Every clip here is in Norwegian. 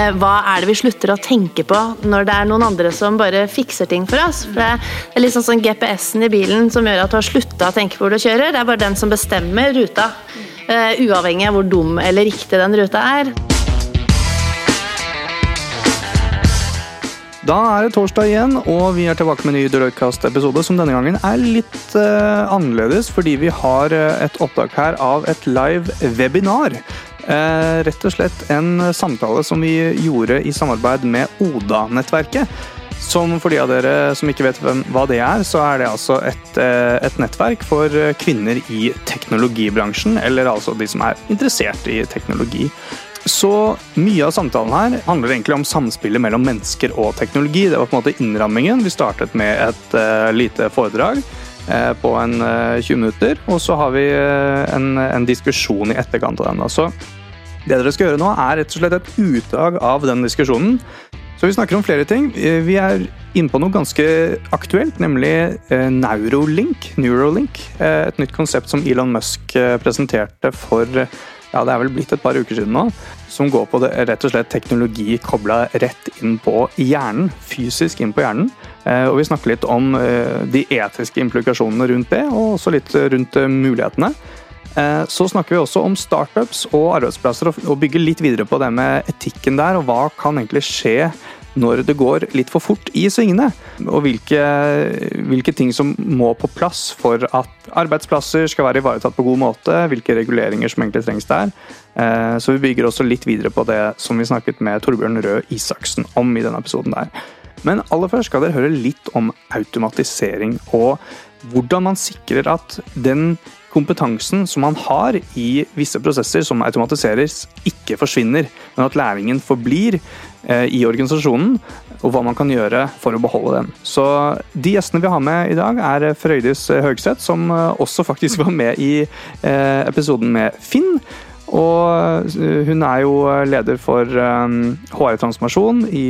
Eh, hva er det vi slutter å tenke på når det er noen andre som bare fikser ting for oss? For det er liksom sånn GPS-en i bilen som gjør at du har slutta å tenke på hvor du kjører. Det er bare den som bestemmer ruta, uh, uavhengig av hvor dum eller riktig den ruta er. Da er det torsdag igjen, og vi er tilbake med en ny Deloitte-kast-episode, som denne gangen er litt uh, annerledes, fordi vi har et opptak her av et live webinar Eh, rett og slett en samtale som vi gjorde i samarbeid med Oda-nettverket. Som for de av dere som ikke vet hvem, hva det er, så er det altså et, eh, et, nettverk for kvinner i teknologibransjen. Eller altså de som er interessert i teknologi. Så mye av samtalen her handler egentlig om samspillet mellom mennesker og teknologi. Det var på en måte innrammingen. Vi startet med et uh, lite foredrag på en uh, 20 minutter, og så har vi en, en, diskusjon i etterkant av den. Så det dere skal gjøre nå, er rett og slett et utdrag av den diskusjonen. Så vi snakker om flere ting. Eh, vi er inne på noe ganske aktuelt, nemlig eh, Neurolink. Neurolink. Eh, et nytt konsept som Elon Musk presenterte for ja, det er vel blitt et par uker siden nå. Som går på det, rett og slett teknologi kobla rett inn på hjernen. Fysisk inn på hjernen. Og vi snakker litt om de etiske implikasjonene rundt det, og også litt rundt mulighetene. Eh, så snakker vi også om startups og arbeidsplasser, og bygger litt videre på det med etikken der, og hva kan egentlig skje når det går litt for fort i svingene. Og hvilke, hvilke, ting som må på plass for at arbeidsplasser skal være ivaretatt på god måte. Hvilke reguleringer som egentlig trengs der. Eh, så vi bygger også litt videre på det som vi snakket med Torbjørn Røe Isaksen om i denne episoden der. Men aller først skal dere høre litt om automatisering og hvordan man sikrer at den kompetansen som man har i visse prosesser som automatiseres, ikke forsvinner, men at læringen forblir eh, i organisasjonen, og hva man kan gjøre for å beholde den. Så De gjestene vi har med i dag, er Frøydis Høgseth, som eh, også faktisk var med i eh, episoden med Finn. Og hun er jo leder for HR-transformasjon i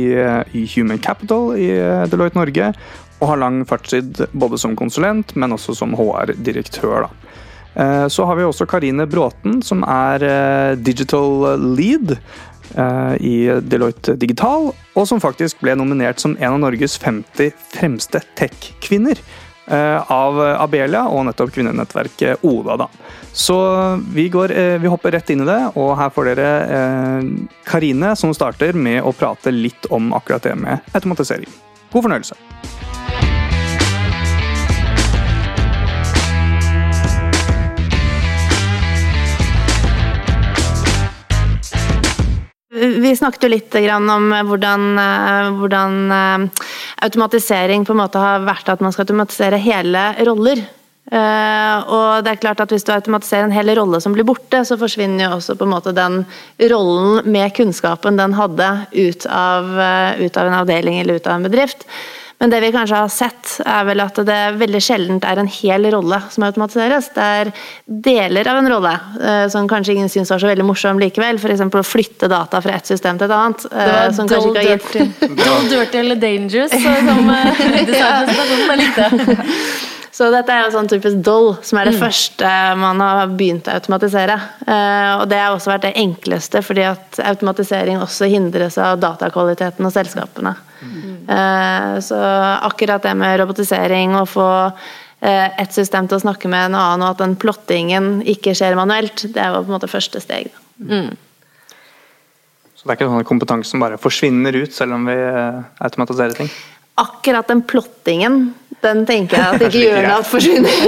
Human Capital i Deloitte Norge. Og har lang fartstid både som konsulent, men også som HR-direktør. da. Eh, så har vi også Karine Bråten, som er eh, digital lead eh, i Deloitte Digital, og som faktisk ble nominert som en av Norges 50 fremste tech-kvinner av Abelia og nettopp kvinnenettverket Oda. Da. Så vi, går, vi, hopper rett inn i det, og her får dere Karine som starter med å prate litt om akkurat det med automatisering. God fornøyelse. Vi snakket jo litt om hvordan, eh, hvordan, eh, automatisering på en måte har vært at man skal automatisere hele roller. Og det er klart at Hvis du automatiserer en hel rolle som blir borte, så forsvinner jo også på en måte den rollen med kunnskapen den hadde ut av, ut av en avdeling eller ut av en bedrift. Men det vi kanskje har sett, er vel at det veldig sjeldent er en hel rolle som automatiseres. Det er deler av en rolle uh, som kanskje ingen syns var så veldig morsom likevel. F.eks. å flytte data fra et system til et annet. Det var som dull dirty. dull dirty eller dangerous, som uh, jeg likte. Så dette er jo sånn typisk doll, som er det mm. første man har begynt å automatisere. Og det har også vært det enkleste, fordi at automatisering også hindres av datakvaliteten og selskapene. Mm. Så akkurat det med robotisering og få eh, et system til å snakke med en annen, og at den plottingen ikke skjer manuelt, det var på en måte første steg. Mm. Så det er ikke sånn at kompetansen bare forsvinner ut selv om vi eh, automatiserer ting? Akkurat den plottingen den tenker jeg at ikke gjør noe at forsvinner.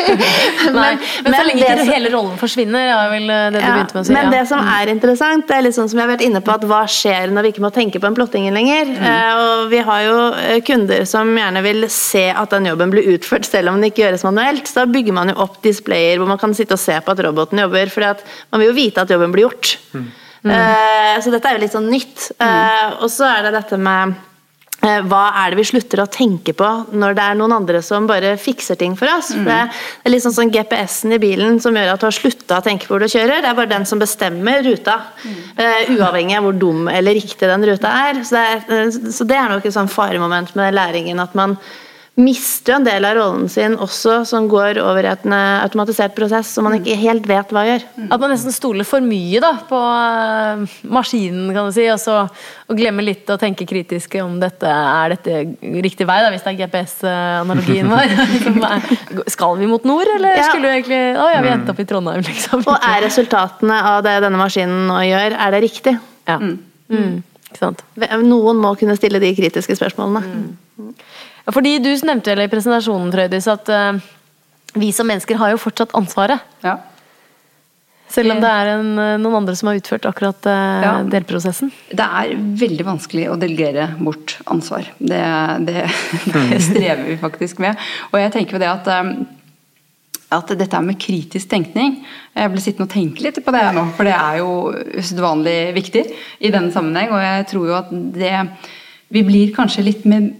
men, Nei, men, men, så lenge ikke hele rollen forsvinner, er vel eh, det du ja, begynte med å si. Men ja. det som er interessant, det er litt sånn som jeg har vært inne på, at hva skjer når vi ikke må tenke på en plottingen lenger? Mm. Eh, og vi har jo eh, kunder som gjerne vil se at den jobben blir utført selv om den ikke gjøres manuelt. Så da bygger man jo opp displayer hvor man kan sitte og se på at roboten jobber, for man vil jo vite at jobben blir gjort. Mm. Uh, så dette er jo litt sånn nytt. Uh, og så er det dette med Eh, hva er det vi slutter å tenke på når det er noen andre som bare fikser ting for oss? Mm. For det er litt sånn, GPS-en i bilen som gjør at du har slutta å tenke på hvor du kjører. Det er bare den som bestemmer ruta. Mm. Uh, uavhengig av hvor dum eller riktig den ruta er. Så det er, uh, så det er nok et sånn faremoment med læringen. At man mister jo en del av rollen sin også, som går over i en eh, automatisert prosess som man ikke helt vet hva gjør. At man nesten stoler for mye da, på eh, maskinen, kan du si, og, så, og glemmer litt å tenke kritisk om dette er dette riktig vei, da, hvis det er GPS-analogien vår. Skal vi mot nord, eller Ja. skulle vi egentlig Å ja, vi endte opp i Trondheim, liksom. Og er resultatene av det denne maskinen nå gjør, er det riktig? Ja. Mm. Ikke sant. Noen må kunne stille de kritiske spørsmålene. Ja, Fordi du nevnte vel i presentasjonen, Frøydis, at uh, vi som mennesker har jo fortsatt ansvaret. Ja. Selv om det er en, eh, noen andre som har utført akkurat uh, Ja. delprosessen. Det er veldig vanskelig å delegere bort ansvar. Det, det, det strever vi faktisk med. Og jeg tenker jo det at um, at dette med kritisk tenkning Jeg ble sittende og tenke litt på det nå, for det er jo usedvanlig viktig i denne sammenheng. Og jeg tror jo at det Vi blir kanskje litt med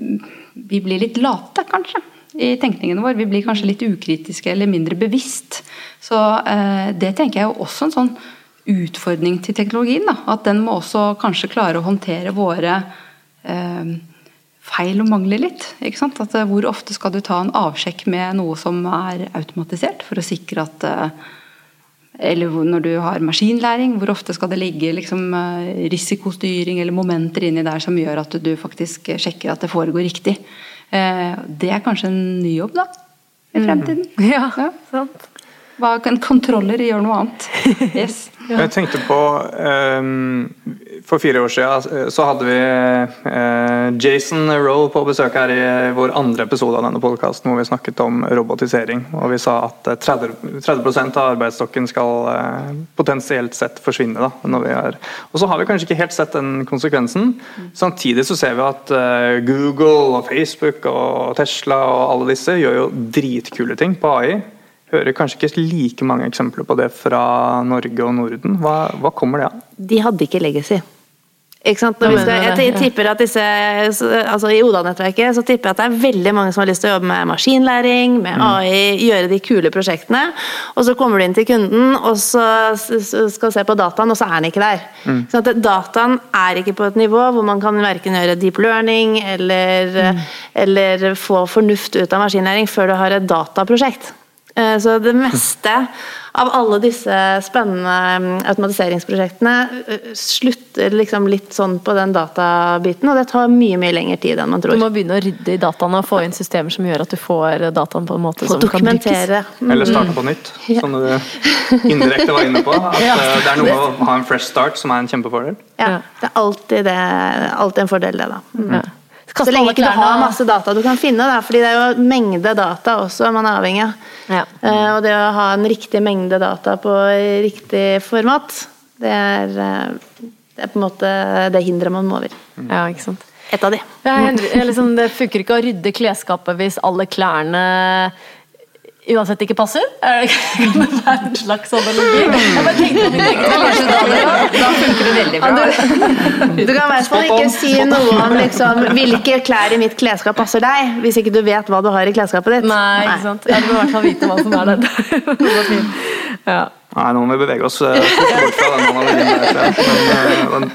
Vi blir litt late, kanskje, i tenkningen vår. Vi blir kanskje litt ukritiske eller mindre bevisst. Så eh, det tenker jeg jo også en sånn utfordring til teknologien. Da. At den må også kanskje klare å håndtere våre eh, feil og mangler litt. At, eh, hvor ofte skal du ta en avsjekk med noe som er automatisert, for å sikre at eh, Eller når du har maskinlæring, hvor ofte skal det ligge liksom, eh, risikostyring eller momenter inni der som gjør at du faktisk sjekker at det foregår riktig. Eh, Det er kanskje en ny jobb, da. I fremtiden. Ja, Ja. sant. Hva kan kontroller gjøre noe annet? Yes. Jeg tenkte på um, For fire år siden eh, så hadde vi uh, Jason Rowe på besøk her i vår andre episode av denne podkasten hvor vi snakket om robotisering. Og vi sa at eh, 30, 30 av arbeidsstokken skal uh, potensielt sett forsvinne. Da, når vi er. Og så har vi kanskje ikke helt sett den konsekvensen. Samtidig så ser vi at uh, Google og Facebook og Tesla og alle disse gjør jo dritkule ting på AI hører kanskje ikke like mange eksempler på det fra Norge og Norden. Hva, hva kommer det av? De hadde ikke legacy. Ikke sant? Skal, mener jeg tipper at disse, altså I Oda-nettverket så tipper jeg at det er veldig mange som har lyst til å jobbe med maskinlæring, med AI, gjøre de kule prosjektene. Og så kommer du inn til kunden og så skal se på dataen, og så er den ikke der. Sånn at dataen er ikke på et nivå hvor man kan verken gjøre deep learning eller, eller få fornuft ut av maskinlæring før du har et dataprosjekt. Eh, Så det meste av alle disse spennende mm, automatiseringsprosjektene eh, slutter liksom litt sånn på den databiten, og det tar mye mye lengre tid enn man tror. Du må begynne å rydde i dataene og få inn systemer som gjør at du får dataen på en måte som kan brukes. dokumentere. Mm. Eller starte på nytt, Ja. som du indirekte var inne på. At eh, det er noe å ha en fresh start som er en kjempefordel. Ja, det er alltid, det, alltid en fordel, det, da. Mm. Ja. Så lenge ikke du har masse data du kan finne, da, fordi det er jo mengde data også man er avhengig av. Ja. Uh, Og det å ha en riktig mengde data på riktig format, det er, eh, det er på en måte det hinderet man må over. ja, ikke sant. Et av de. Ja, liksom, det funker ikke å rydde klesskapet hvis alle klærne uansett ikke passer? Er det kan det være en slags analogi? Jeg bare tenkte på min egen da, funker det veldig bra. Du kan i hvert fall ikke si noe om liksom, hvilke klær i mitt klesskap passer deg, hvis ikke du vet hva du har i klesskapet ditt. Nei, ikke sant. Jeg må i hvert fall vite hva som er. Det. Ja. Nei, nå må vi bevege oss eh, bort fra den analogien. Men, men,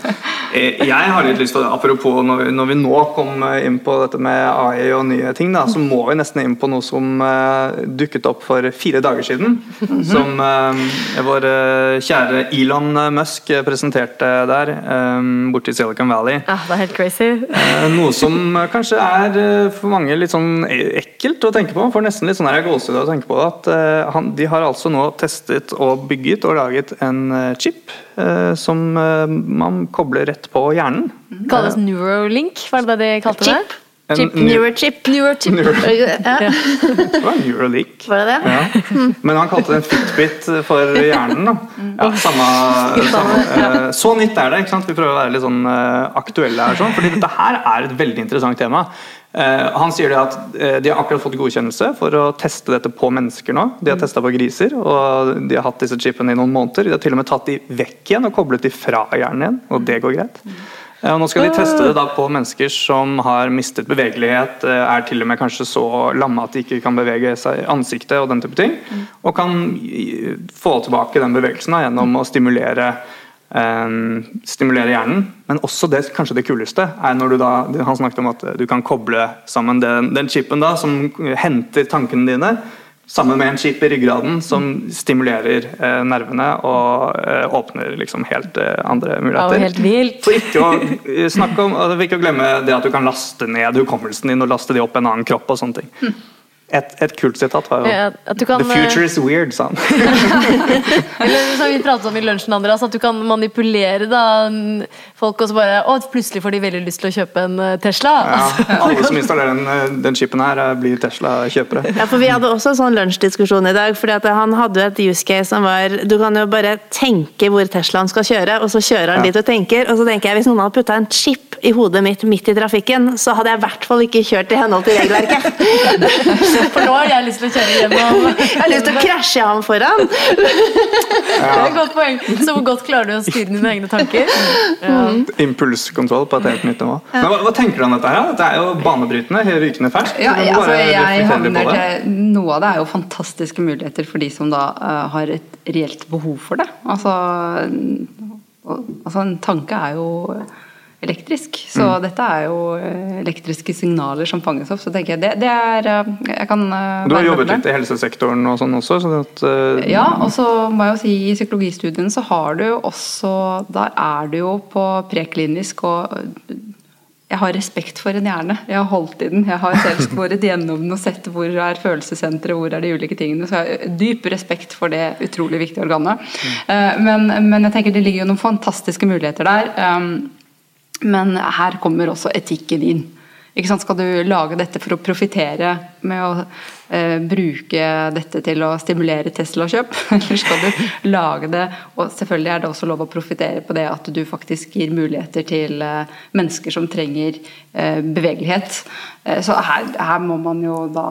jeg har litt lyst til, Apropos når vi, når vi nå kom eh, inn på dette med AI og nye ting, da, så må vi nesten inn på noe som uh, dukket opp for fire dager siden. Som uh, vår uh, kjære Elon Musk presenterte der, um, borte i Silicon Valley. ja, det er helt crazy. Eh, Noe som eh, kanskje er eh, for mange litt sånn e- ekkelt å tenke på. For nesten litt sånn her gåsehud å tenke på. At eh, han, de har altså nå testet og bygget og laget en eh, chip eh, som eh, man kobler rett på hjernen. Det kalles Neurolink, var det det de kalte det? Chip. Chip. Neurochip. Neurochip. Neurochip. Ja, Det var Neuralink. var det det? Ja. Men han kalte det en Fitbit for hjernen. da. Ja, samme, samme, eh, så nytt er det. ikke sant? Vi prøver å være litt sånn eh, aktuelle her. sånn, fordi dette her er et veldig interessant tema. Eh, han sier det at eh, De har akkurat fått godkjennelse for å teste dette på mennesker nå. De har testa på griser, og de har hatt disse chipene i noen måneder. De har til og med tatt de vekk igjen og koblet de fra hjernen igjen, og det går greit. Eh, Og nå skal de teste det da på mennesker som har mistet bevegelighet, er til og med kanskje så lamme at de ikke kan bevege seg i ansiktet og den type ting. Og kan få tilbake den bevegelsen da, gjennom å stimulere eh, stimulerer hjernen. Men også det kanskje det kuleste er når du da Han snakket om at du kan koble sammen den, den chipen da, som henter tankene dine, sammen med en chip i ryggraden som stimulerer eh, nervene og eh, åpner liksom helt eh, andre muligheter. Helt vilt. For ikke å om, altså, ikke å glemme det at du kan laste ned hukommelsen din og laste de opp en annen kropp og sånne ting. Et, et kult sitat var jo Ja, kan, The future is weird, sa han. Eller som vi pratet om i lunsjen, Andreas, at du kan manipulere da, folk og så bare Å, plutselig får de veldig lyst til å kjøpe en eh, Tesla. Ja, alle som installerer den, eh, den chipen her, eh, blir Tesla-kjøpere. Ja, for Vi hadde også en sånn lunsjdiskusjon i dag. fordi at Han hadde jo et use case som var Du kan jo bare tenke hvor Teslaen skal kjøre, og så kjører han Ja. dit og tenker. Og så tenker jeg Hvis noen hadde putta en chip i hodet mitt midt i trafikken, så hadde jeg i hvert fall ikke kjørt i henhold til regelverket. For nå har jeg lyst til å kjøre gjennom Jeg har lyst til å krasje ham foran. Det er et godt poeng. Så hvor godt klarer du å styre dine egne tanker? Ja. Impulskontroll på et helt nytt nivå. Men hva, hva tenker du om dette? her? Dette er jo banebrytende, rykende ferskt. Ja, jeg, altså, jeg reflektere litt havner til Noe av det er jo fantastiske muligheter for de som da uh, har et reelt behov for det. Altså, altså en tanke er jo elektrisk, så Mm. dette er jo eh, elektriske signaler som fanges opp. Så tenker jeg det, det er eh, Jeg kan eh, Du har jobbet litt i helsesektoren og sånn også, så at, uh, Ja, og så må jeg jo si i psykologistudien så har du jo også Der er du jo på preklinisk og jeg har respekt for en hjerne. Jeg har holdt i den. Jeg har selv skåret gjennom den og sett hvor er følelsessenteret, hvor er de ulike tingene. Så jeg har dyp respekt for det utrolig viktige organet. Eh, Men, men jeg tenker det ligger jo noen fantastiske muligheter der. Men her kommer også etikken inn. Skal du lage dette for å profitere med å eh, bruke dette til å stimulere Tesla-kjøp? Eller skal du lage det Og selvfølgelig er det også lov å profitere på det at du faktisk gir muligheter til eh, mennesker som trenger eh, bevegelighet. Eh, så her, her må man jo da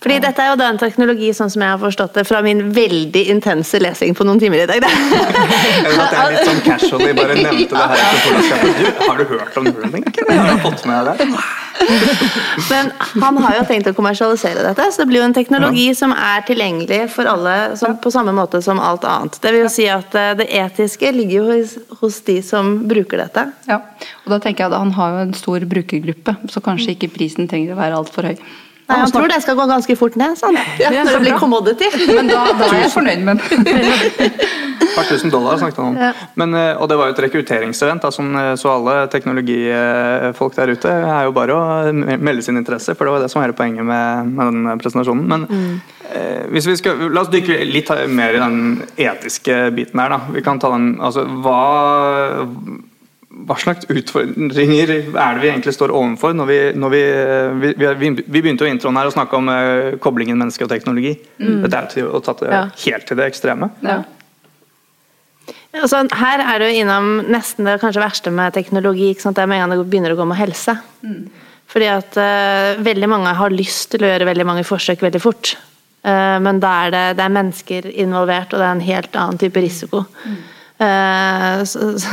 Fordi dette er jo da en teknologi sånn som jeg har forstått det fra min veldig intense lesing på noen timer i dag. Da. Eller at jeg litt sånn casually bare nevnte det her. Du, har du hørt om Neuralink? Har du fått med deg det? Men han har jo tenkt å kommersialisere dette, så det blir jo en teknologi som er tilgjengelig for alle som, på samme måte som alt annet. Det vil jo si at eh, det etiske ligger jo hos, hos de som bruker dette. Ja, og da tenker jeg at Han har jo en stor brukergruppe, så kanskje ikke prisen trenger å være altfor høy. Nei, han tror det skal gå ganske fort ned, sånn. Ja, når det blir commodity. Men da, da er jeg fornøyd med den. Et par tusen dollar snakket han om. Ja. Men, eh, og det var jo et rekrutteringsevent, eh, så alle teknologifolk der ute er jo bare å melde sin interesse, for det var det som var hele poenget med, med den presentasjonen. Men eh, hvis vi skal, la oss dykke litt mer i den etiske biten her. Da. Vi kan ta den, altså, hva, hva slags utfordringer er det vi egentlig står overfor når vi, når vi, vi, vi, vi begynte jo introen her å snakke om uh, koblingen menneske og teknologi. Dette er jo tatt det Ja. helt til det ekstreme. Ja. Altså, her er du innom nesten det kanskje verste med teknologi. Ikke sant? Det er med en gang det begynner å gå med helse. Fordi at uh, veldig mange har lyst til å gjøre veldig mange forsøk veldig fort. Uh, men da er det, det er mennesker involvert, og det er en helt annen type risiko. Eh, så, så,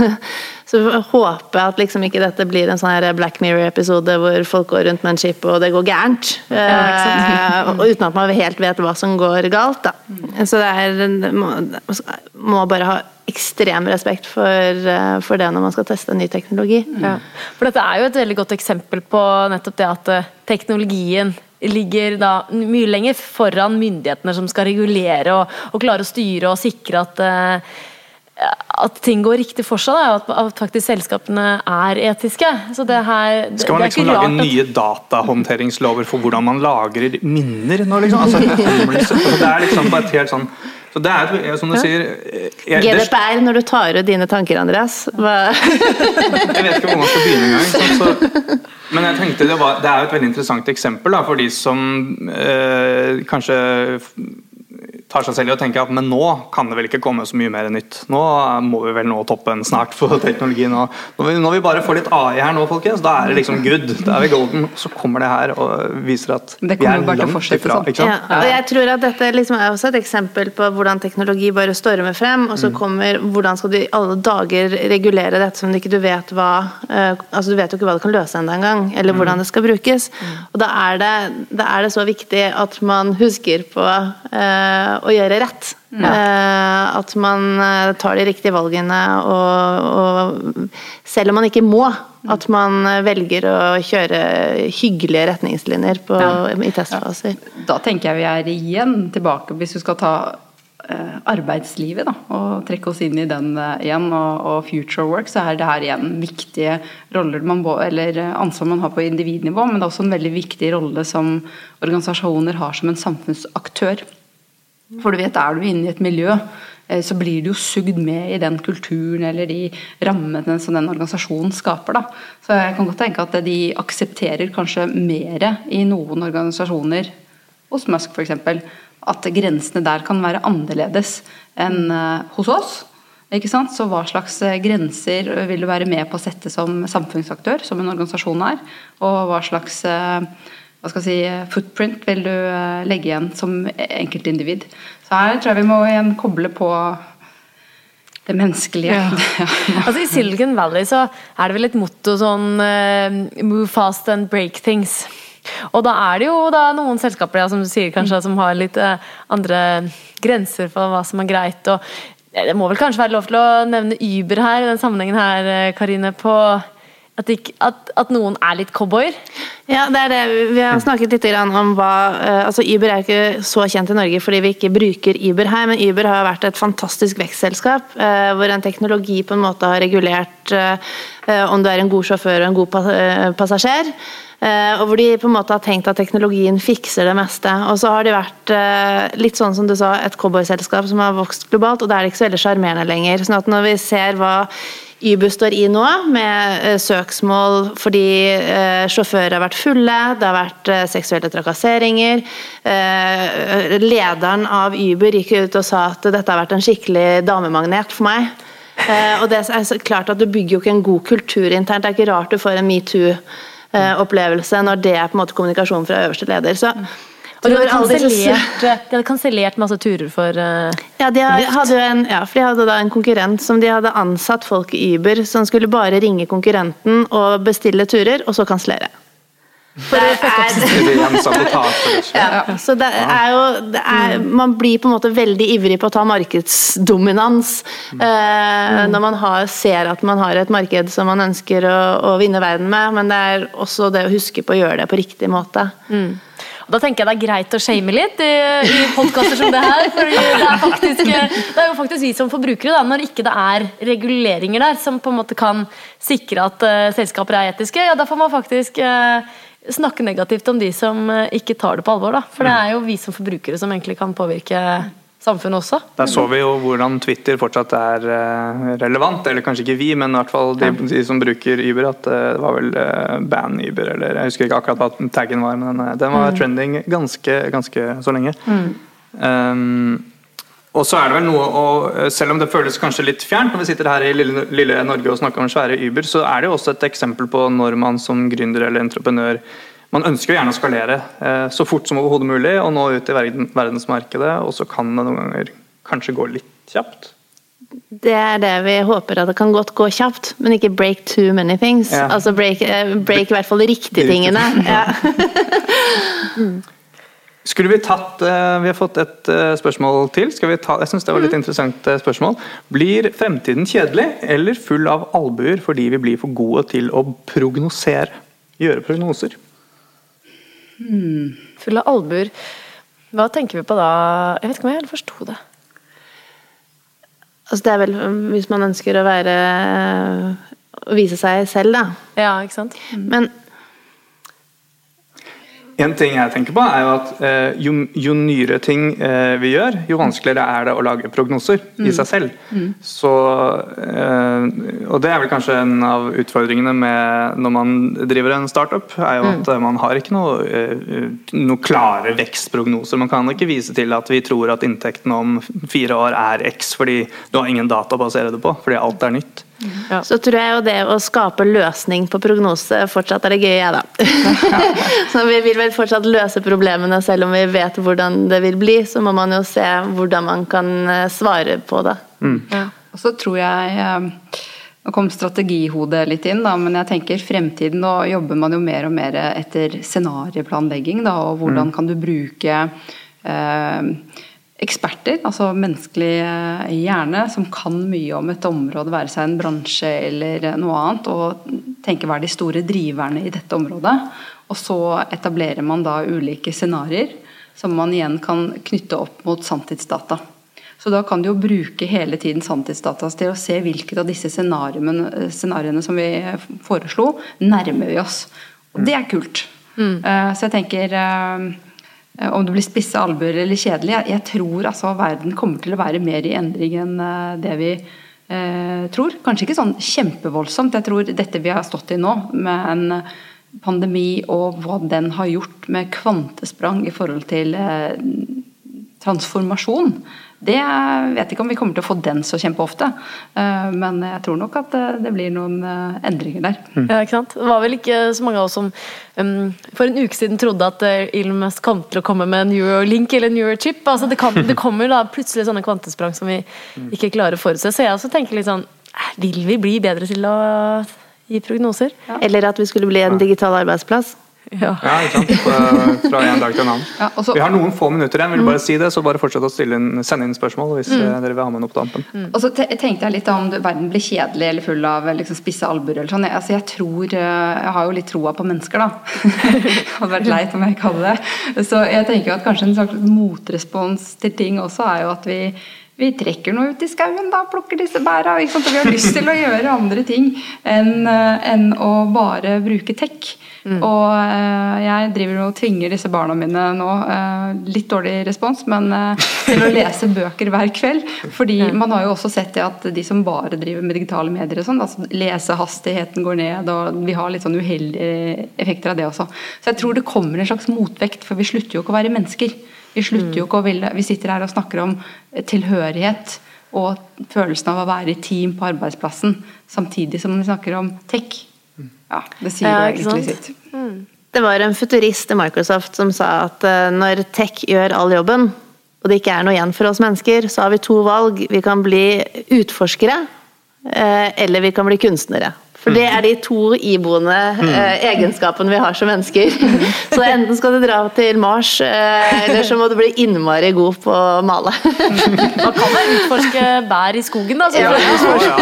så håper jeg at liksom ikke dette blir en sånn her Black Mirror-episode hvor folk går rundt med en chip og det går gærent. Eh, og uten at man helt vet hva som går galt. Da. Så det er, må, må bare ha ekstrem respekt for, eh, for det når man skal teste ny teknologi. Ja. For dette er jo et veldig godt eksempel på nettopp det at eh, teknologien ligger da mye lenger foran myndighetene som skal regulere og, og klare å styre og sikre at eh, at ting går riktig for seg, da, at, at faktisk selskapene er etiske. Så det her det, Skal man det er liksom ikke lage at- nye datahåndteringslover for hvordan man lagrer minner nå, liksom? Altså. Det er liksom bare et helt sånn så det er, et- som du sier jeg, det, GDPR når du tar ut dine tanker, Andreas. Hva? jeg vet ikke hvor man skal begynne engang. ikke? Så, men jeg tenkte det, var, det er jo et veldig interessant eksempel da, for de som eh, kanskje tar seg selv i å tenke at men nå kan det vel ikke komme så mye mer nytt. Nå må vi vel nå toppen snart for teknologien. Og når, vi, når vi bare får litt AI her nå, folkens, da er det liksom good. Da er vi golden. Så kommer det her og viser at vi er langt ifra. sånn. Ja, og jeg tror at dette liksom er også et eksempel på hvordan teknologi bare stormer frem, og så kommer hvordan skal du i alle dager regulere dette som du ikke du vet hva eh, altså Du vet jo ikke hva det kan løse enda engang, eller hvordan det skal brukes. Og da er det, da er det så viktig at man husker på eh, å gjøre rett. Eh, at man eh, tar de riktige valgene og, og selv om man ikke må, at man velger å kjøre hyggelige retningslinjer på, i testfaser. Da tenker jeg vi er igjen tilbake, hvis vi skal ta eh, arbeidslivet da, og trekke oss inn i den eh, igjen, og, og future work, så er det her igjen viktige roller man, eller eh, ansvar man har på individnivå, men det er også en veldig viktig rolle som organisasjoner har som en samfunnsaktør. For du vet, er du inne i et miljø, eh, så blir du jo sugd med i den kulturen eller de rammene som den organisasjonen skaper. Da. Så jeg kan godt tenke at de aksepterer kanskje mer i noen organisasjoner, hos Musk f.eks., at grensene der kan være annerledes enn eh, hos oss. Ikke sant? Så hva slags eh, grenser vil du være med på å sette som samfunnsaktør, som en organisasjon er? Og hva slags hva skal jeg si, footprint vil du eh, legge igjen som enkeltindivid? Så her tror jeg vi må igjen koble på det menneskelige. Altså I Silicon Valley så er det vel et motto sånn eh, Move fast and break things. Og da er det jo da noen selskaper ja, som du sier kanskje, som har litt eh, andre grenser for hva som er greit. og eh, Det må vel kanskje være lov til å nevne Uber her i den sammenhengen her, eh, Karine. på at, ikke, at, at noen er litt cowboyer. Ja, det er det. Vi har snakket litt om hva eh, altså Uber er ikke så kjent i Norge fordi vi ikke bruker Uber her, men Uber har vært et fantastisk vekstselskap eh, hvor en teknologi på en måte har regulert eh, om du er en god sjåfør og en god passasjer. Og hvor de på en måte har tenkt at teknologien fikser det meste. Og så har de vært litt sånn som du sa, et cowboyselskap som har vokst globalt, og da er det ikke så veldig sjarmerende lenger. sånn at når vi ser hva Uber står i nå, med eh, søksmål fordi eh, sjåfører har vært fulle, det har vært eh, seksuelle trakasseringer. Lederen av Uber gikk ut og sa at dette har vært en skikkelig damemagnet for meg. Og det er klart at Du bygger jo ikke en god kultur internt. Det er ikke rart du får en metoo-opplevelse når det er på en måte kommunikasjon fra øverste leder. Så, Og de hadde kansellert, masse turer for uh, ja, de hadde jo en, ja, for de hadde da en konkurrent som de hadde ansatt folk i Uber som skulle bare ringe konkurrenten og bestille turer, og så kansellere. For det er, så det er jo det er, Man blir på en måte veldig ivrig på å ta markedsdominans eh, når man har, ser at man har et marked som man ønsker å, å vinne verden med, men det er også det å huske på å gjøre det på riktig måte. Og Da tenker jeg det er greit å shame litt i, i podkaster som det her. For det er, faktisk, det er jo faktisk vi som forbrukere, da, når ikke det er reguleringer der som på en måte kan sikre at uh, selskaper er etiske, ja da får man faktisk uh, snakke negativt om de som uh, ikke tar det på alvor. Da. For det er jo vi som forbrukere som egentlig kan påvirke samfunnet også. Der så vi jo hvordan Twitter fortsatt er eh, relevant, eller kanskje ikke vi, men i hvert fall de, de som bruker Uber, at eh, det var vel uh, ban Uber, eller jeg husker ikke akkurat hva taggen var, men eh, den var trending ganske, ganske så lenge. Um, og så er det vel noe å, Selv om det føles kanskje litt fjernt når vi sitter her i lille, lille Norge og snakker om svære Uber, så er det jo også et eksempel på når man som gründer eller entreprenør man ønsker gjerne å skalere eh, så fort som overhodet mulig og nå ut i verdensmarkedet, og så kan det noen ganger kanskje gå litt kjapt. Det er det vi håper at det kan godt gå kjapt, men ikke break too many things. Ja. Altså break, eh, break i hvert fall de riktige tingene. Ja. Skulle vi tatt eh, Vi har fått et spørsmål til. Skal vi ta, jeg synes det var litt interessant eh, spørsmål. Blir fremtiden kjedelig eller full av albuer fordi vi blir for gode til å prognosere? Gjøre prognoser? Full av albuer. Hva tenker vi på da? Jeg vet ikke om jeg helt forsto det. Altså det er vel um, hvis man ønsker å være å vise seg selv, da. Ja, ikke sant? Men En ting jeg tenker på er jo at eh, jo, jo nyere ting eh, vi gjør, jo vanskeligere er det å lage prognoser i seg selv. Så, eh, og det er vel kanskje en av utfordringene med når man driver en startup, er jo at mm. man har ikke noe, eh, noe klare vekstprognoser. Man kan ikke vise til at vi tror at inntekten om fire år er X, fordi du har ingen data å basere det på, fordi alt er nytt. Så tror jeg jo det å skape løsning på prognose fortsatt er det gøye, jeg, da. så vi vil vel fortsatt løse problemene selv om vi vet hvordan det vil bli. Så må man jo se hvordan man kan eh, svare på det. Og så tror jeg eh, Nå kom strategihodet litt inn, da, men jeg tenker fremtiden Nå jobber man jo mer og mer etter scenarieplanlegging, da, og hvordan kan du bruke eh, eksperter, altså menneskelig eh, hjerne, som kan mye om et område, være seg en bransje eller noe annet, og tenke hva er de store driverne i dette området. Og så etablerer man da ulike scenarioer som man igjen kan knytte opp mot sanntidsdata. Så da kan du jo bruke hele tiden sanntidsdata til å se hvilket av disse scenarioene, scenarioene som vi foreslo, nærmer vi oss. Og det er kult. Mm. Så jeg tenker om det blir spisse albuer eller kjedelig. Jeg, tror altså verden kommer til å være mer i endring enn uh, det vi tror. Kanskje ikke sånn kjempevoldsomt. Jeg tror dette vi har stått i nå, med en pandemi og hva den har gjort med kvantesprang i forhold til transformasjon, det vet ikke om vi kommer til å få den så kjempeofte. Eh, men jeg tror nok at eh, det blir noen eh, endringer der. Mm. Ja, ikke sant? Det var vel ikke så mange av oss som um, for en uke siden trodde at Elon Musk kom til å komme med en Eurolink eller en Eurochip. Altså det, kan, det kommer da plutselig sånne kvantesprang som vi ikke klarer å forutse. Så jeg også tenker litt sånn Vil vi bli bedre til å gi prognoser? Ja. Eller at vi skulle bli en digital arbeidsplass? Ja. ja, ikke sant. Fra en dag til en annen. Ja, også, vi har noen få minutter igjen, vil bare si det, så bare fortsett å inn, sende inn spørsmål hvis mm. Eh, dere vil ha med noe på dampen. Mm. Og så tenkte jeg litt om verden blir kjedelig eller full av liksom, spisse albuer eller sånn. Altså, jeg tror eh, Jeg har jo litt troa på mennesker, da. det hadde vært leit om jeg ikke hadde det. Så jeg tenker jo at kanskje en slags motrespons til ting også er jo at vi vi trekker noe ut i skauen, da, plukker disse bæra. Vi har lyst til å gjøre andre ting enn, eh, enn å bare bruke tech. Mm. Og uh, jeg driver og tvinger disse barna mine nå, uh, litt dårlig respons, men til å lese bøker hver kveld. Fordi man har jo også sett det at de som bare driver med digitale medier og sånn, altså lesehastigheten går ned, og vi har litt sånn uheldige effekter av det også. Så jeg tror det kommer en slags motvekt, for vi slutter jo ikke å være mennesker. Vi slutter jo mm. ikke å ville Vi sitter her og snakker om tilhørighet og følelsen av å være i team på arbeidsplassen, samtidig som vi snakker om tech. Ja, det sier ja, egentlig sitt. Mm. Det var en futurist i Microsoft som sa at uh, når tech gjør all jobben, og det ikke er noe igjen for oss mennesker, så har vi to valg. Vi kan bli utforskere, uh, eller vi kan bli kunstnere. For det er de to iboende eh, egenskapene vi har som mennesker. Så enten skal du dra til Mars, eh, eller så må du bli innmari god på å male. Man kan da utforske bær i skogen, da. Ja, ja,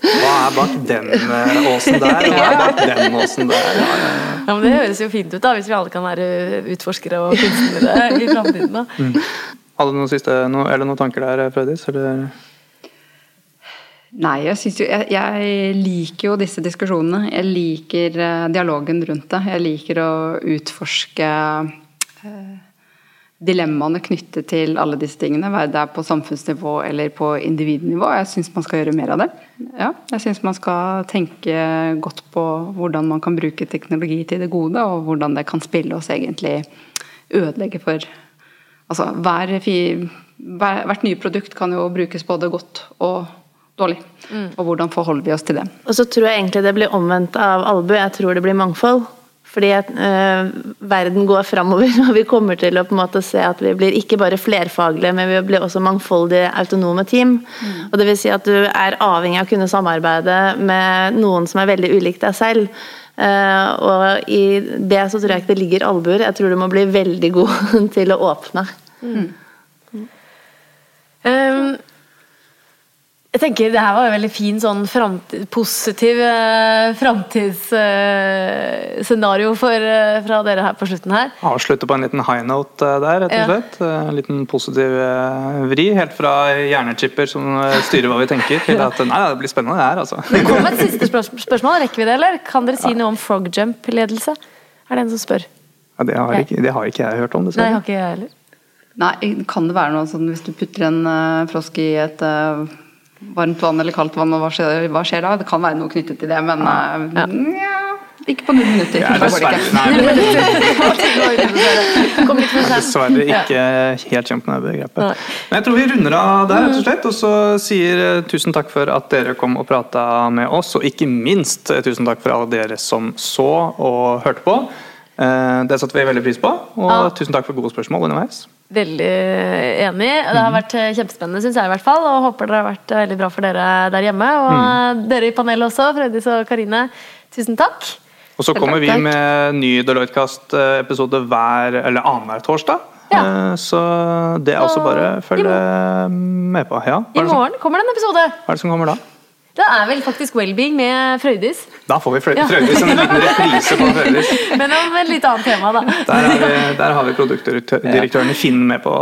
Hva er bak den eh, åsen der, hva er bak den åsen der? Ja, men Det høres jo fint ut, da, hvis vi alle kan være utforskere og kunstnere i framtiden. Mm. Hadde du noen siste, eller noen tanker der, Frøydis? Eller? Nei, jeg, jo, jeg, jeg, liker jo disse diskusjonene. Jeg liker uh, dialogen rundt det. Jeg liker å utforske uh, dilemmaene knyttet til alle disse tingene. Være det er på samfunnsnivå eller på individnivå. Jeg syns man skal gjøre mer av det. Ja, jeg syns man skal tenke godt på hvordan man kan bruke teknologi til det gode, og hvordan det kan spille oss egentlig ødelegge for Altså, hver, hvert nye produkt kan jo brukes både godt og dårlig. Mm. Og hvordan forholder vi oss til det. Og så tror jeg egentlig det blir omvendt av albu. Jeg tror det blir mangfold. Fordi at, øh, verden går framover, og vi kommer til å på en måte se at vi blir ikke bare flerfaglige, men vi blir også mangfoldige, autonome team. Mm. Og det vil si at du er avhengig av å kunne samarbeide med noen som er veldig ulik deg selv. Uh, og i det så tror jeg ikke det ligger albuer. Jeg tror du må bli veldig god til å åpne. Mm. Um, jeg tenker Det her var en veldig fin, sånn framtid, positiv eh, framtidsscenario eh, uh, fra dere her på slutten her. Avslutte på en liten high note eh, der, rett og slett. Ja. En liten positiv eh, vri. Helt fra hjernechipper som styrer hva vi tenker, til at nei, det blir spennende det her, altså. Det kom et siste spørsmål. Rekker vi det, eller? Kan dere si noe om frogjump-ledelse? Er det en som spør? Ja, det, har ikke, det, har ikke, jeg hørt om, dessverre. Nei, har ikke jeg heller. Nei, kan det være noe sånn hvis du putter en uh, frosk i et uh, varmt vann eller kaldt vann, og hva skjer, hva skjer, da? Det kan være noe knyttet til det, men ja. Ja, ikke på null minutter. Ja, dessverre. dessverre ikke helt kjent med det begrepet. Men jeg tror vi runder av der, rett og slett. Og så sier eh, tusen takk for at dere kom og prata med oss, og ikke minst eh, tusen takk for alle dere som så og hørte på. Eh, det satte vi veldig pris på, og tusen takk for gode spørsmål underveis. Veldig enig. Det har mhm. vært eh, kjempespennende, syns jeg i hvert fall. Og håper det har vært veldig bra for dere der hjemme. Og mm. dere i panelet også, Fredis og Karine. Tusen takk. Og så kommer vi med ny Deloitte-kast-episode hver eller annenhver torsdag. Ja. Eh, Så det er også bare å følge med på. Ja, I morgen kommer det en episode. hva er det som kommer da? Det er vel faktisk Wellbeing med Frøydis. Da får vi Frø- Ja. Frøydis, en liten reprise på Frøydis. Men om et litt annet tema, da. Der, er vi, der har vi produktdirektøren i Finn med på,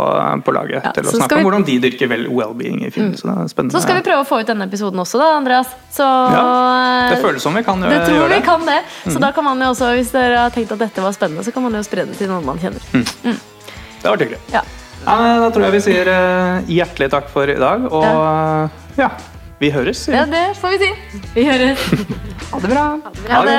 på laget Ja, til å snakke vi... om hvordan de dyrker well-being i Finn. Så det er spennende. Så skal vi prøve å få ut denne episoden også, da, Andreas. Så Ja, det føles som vi kan gjøre Det tror gjøre vi det. kan det. Så da kan man jo også, hvis dere har tenkt at dette var spennende, så kan man jo spre det til noen man kjenner. Det var hyggelig. Ja. Ja, da tror jeg vi sier eh, hjertelig takk for i dag, og ja, vi høres. ja, det får vi si. Vi høres. Ha det bra. Ha det.